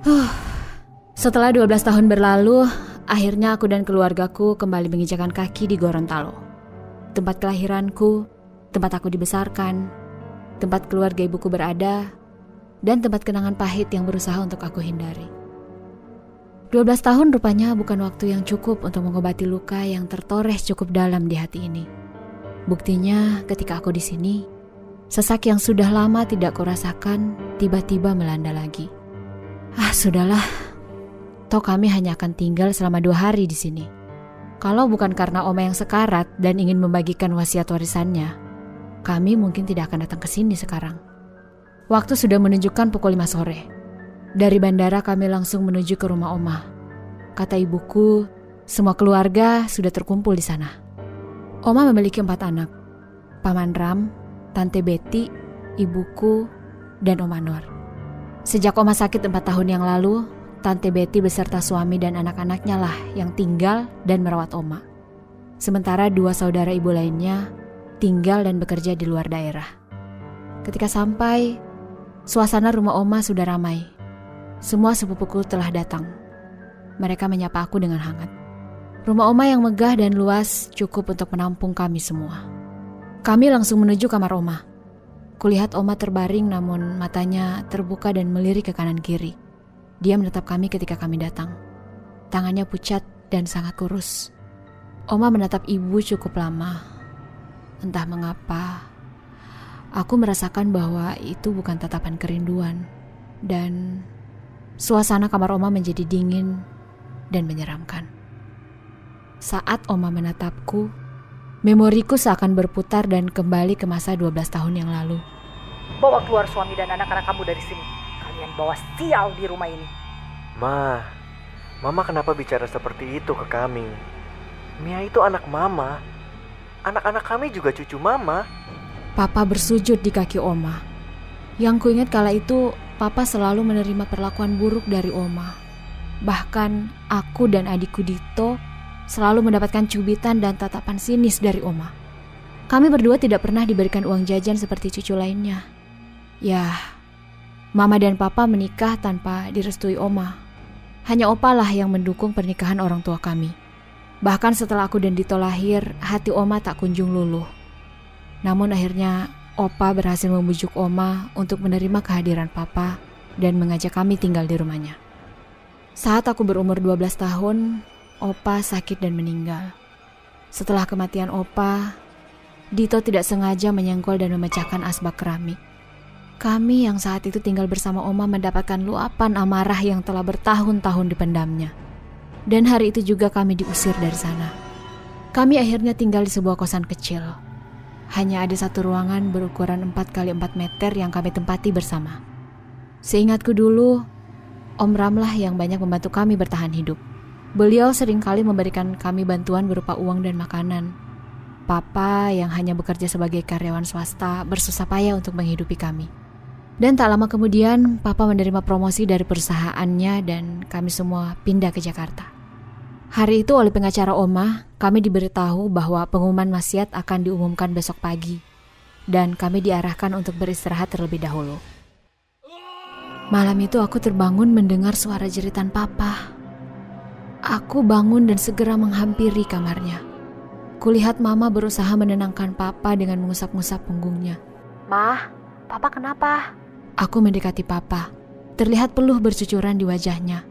Huh. Setelah 12 tahun berlalu, akhirnya aku dan keluargaku kembali menginjakan kaki di Gorontalo. Tempat kelahiranku, tempat aku dibesarkan, tempat keluarga ibuku berada, dan tempat kenangan pahit yang berusaha untuk aku hindari. 12 tahun rupanya bukan waktu yang cukup untuk mengobati luka yang tertoreh cukup dalam di hati ini. Buktinya ketika aku di sini, sesak yang sudah lama tidak kurasakan tiba-tiba melanda lagi. Ah, sudahlah. Toh kami hanya akan tinggal selama dua hari di sini. Kalau bukan karena Oma yang sekarat dan ingin membagikan wasiat warisannya, kami mungkin tidak akan datang ke sini sekarang. Waktu sudah menunjukkan pukul 5 sore. Dari bandara kami langsung menuju ke rumah Oma. Kata ibuku, semua keluarga sudah terkumpul di sana. Oma memiliki empat anak. Paman Ram, Tante Betty, ibuku, dan Oma Nur. Sejak Oma sakit empat tahun yang lalu, Tante Betty beserta suami dan anak-anaknya lah yang tinggal dan merawat Oma. Sementara dua saudara ibu lainnya tinggal dan bekerja di luar daerah. Ketika sampai, suasana rumah Oma sudah ramai. Semua sepupuku telah datang. Mereka menyapa aku dengan hangat. Rumah Oma yang megah dan luas cukup untuk menampung kami semua. Kami langsung menuju kamar Oma. Kulihat Oma terbaring namun matanya terbuka dan melirik ke kanan kiri. Dia menatap kami ketika kami datang. Tangannya pucat dan sangat kurus. Oma menatap ibu cukup lama. Entah mengapa, aku merasakan bahwa itu bukan tatapan kerinduan. Dan suasana kamar Oma menjadi dingin dan menyeramkan. Saat Oma menatapku, Memoriku seakan berputar dan kembali ke masa 12 tahun yang lalu. Bawa keluar suami dan anak-anak kamu dari sini. Kalian bawa sial di rumah ini. Ma, Mama kenapa bicara seperti itu ke kami? Mia itu anak Mama. Anak-anak kami juga cucu Mama. Papa bersujud di kaki Oma. Yang kuingat kala itu, Papa selalu menerima perlakuan buruk dari Oma. Bahkan aku dan adikku Dito selalu mendapatkan cubitan dan tatapan sinis dari Oma. Kami berdua tidak pernah diberikan uang jajan seperti cucu lainnya. Ya, Mama dan Papa menikah tanpa direstui Oma. Hanya Opa lah yang mendukung pernikahan orang tua kami. Bahkan setelah aku dan Dito lahir, hati Oma tak kunjung luluh. Namun akhirnya Opa berhasil membujuk Oma untuk menerima kehadiran Papa dan mengajak kami tinggal di rumahnya. Saat aku berumur 12 tahun, Opa sakit dan meninggal. Setelah kematian Opa, Dito tidak sengaja menyenggol dan memecahkan asbak keramik. Kami yang saat itu tinggal bersama Oma mendapatkan luapan amarah yang telah bertahun-tahun dipendamnya. Dan hari itu juga kami diusir dari sana. Kami akhirnya tinggal di sebuah kosan kecil. Hanya ada satu ruangan berukuran 4 kali 4 meter yang kami tempati bersama. Seingatku dulu, Om Ramlah yang banyak membantu kami bertahan hidup. Beliau sering kali memberikan kami bantuan berupa uang dan makanan. Papa yang hanya bekerja sebagai karyawan swasta bersusah payah untuk menghidupi kami. Dan tak lama kemudian, Papa menerima promosi dari perusahaannya dan kami semua pindah ke Jakarta. Hari itu oleh pengacara Oma, kami diberitahu bahwa pengumuman wasiat akan diumumkan besok pagi. Dan kami diarahkan untuk beristirahat terlebih dahulu. Malam itu aku terbangun mendengar suara jeritan Papa Aku bangun dan segera menghampiri kamarnya. Kulihat Mama berusaha menenangkan Papa dengan mengusap-ngusap punggungnya. Mah, Papa kenapa? Aku mendekati Papa. Terlihat peluh bercucuran di wajahnya.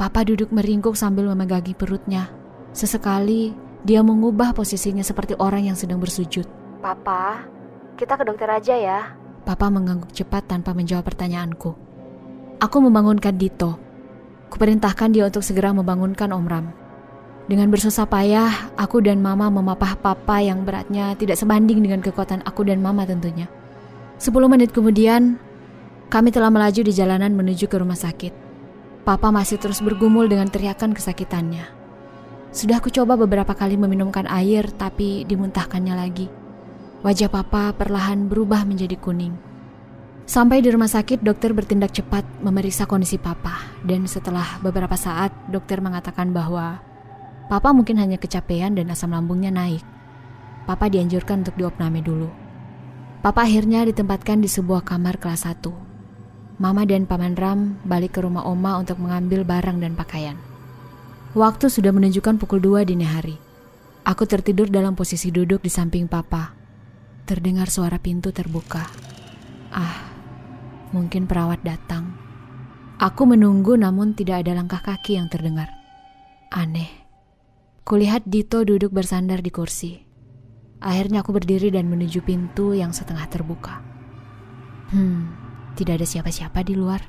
Papa duduk meringkuk sambil memegangi perutnya. Sesekali, dia mengubah posisinya seperti orang yang sedang bersujud. Papa, kita ke dokter aja ya. Papa mengangguk cepat tanpa menjawab pertanyaanku. Aku membangunkan Dito. Kuperintahkan dia untuk segera membangunkan Om Ram. Dengan bersusah payah, aku dan Mama memapah Papa yang beratnya tidak sebanding dengan kekuatan aku dan Mama tentunya. Sepuluh menit kemudian, kami telah melaju di jalanan menuju ke rumah sakit. Papa masih terus bergumul dengan teriakan kesakitannya. Sudah aku coba beberapa kali meminumkan air, tapi dimuntahkannya lagi. Wajah Papa perlahan berubah menjadi kuning. Sampai di rumah sakit, dokter bertindak cepat memeriksa kondisi papa. Dan setelah beberapa saat, dokter mengatakan bahwa papa mungkin hanya kecapean dan asam lambungnya naik. Papa dianjurkan untuk diopname dulu. Papa akhirnya ditempatkan di sebuah kamar kelas 1. Mama dan Paman Ram balik ke rumah Oma untuk mengambil barang dan pakaian. Waktu sudah menunjukkan pukul 2 dini hari. Aku tertidur dalam posisi duduk di samping papa. Terdengar suara pintu terbuka. Ah, mungkin perawat datang. Aku menunggu namun tidak ada langkah kaki yang terdengar. Aneh. Kulihat Dito duduk bersandar di kursi. Akhirnya aku berdiri dan menuju pintu yang setengah terbuka. Hmm, tidak ada siapa-siapa di luar.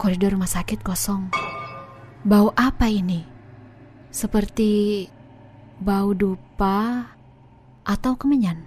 Koridor rumah sakit kosong. Bau apa ini? Seperti bau dupa atau kemenyan.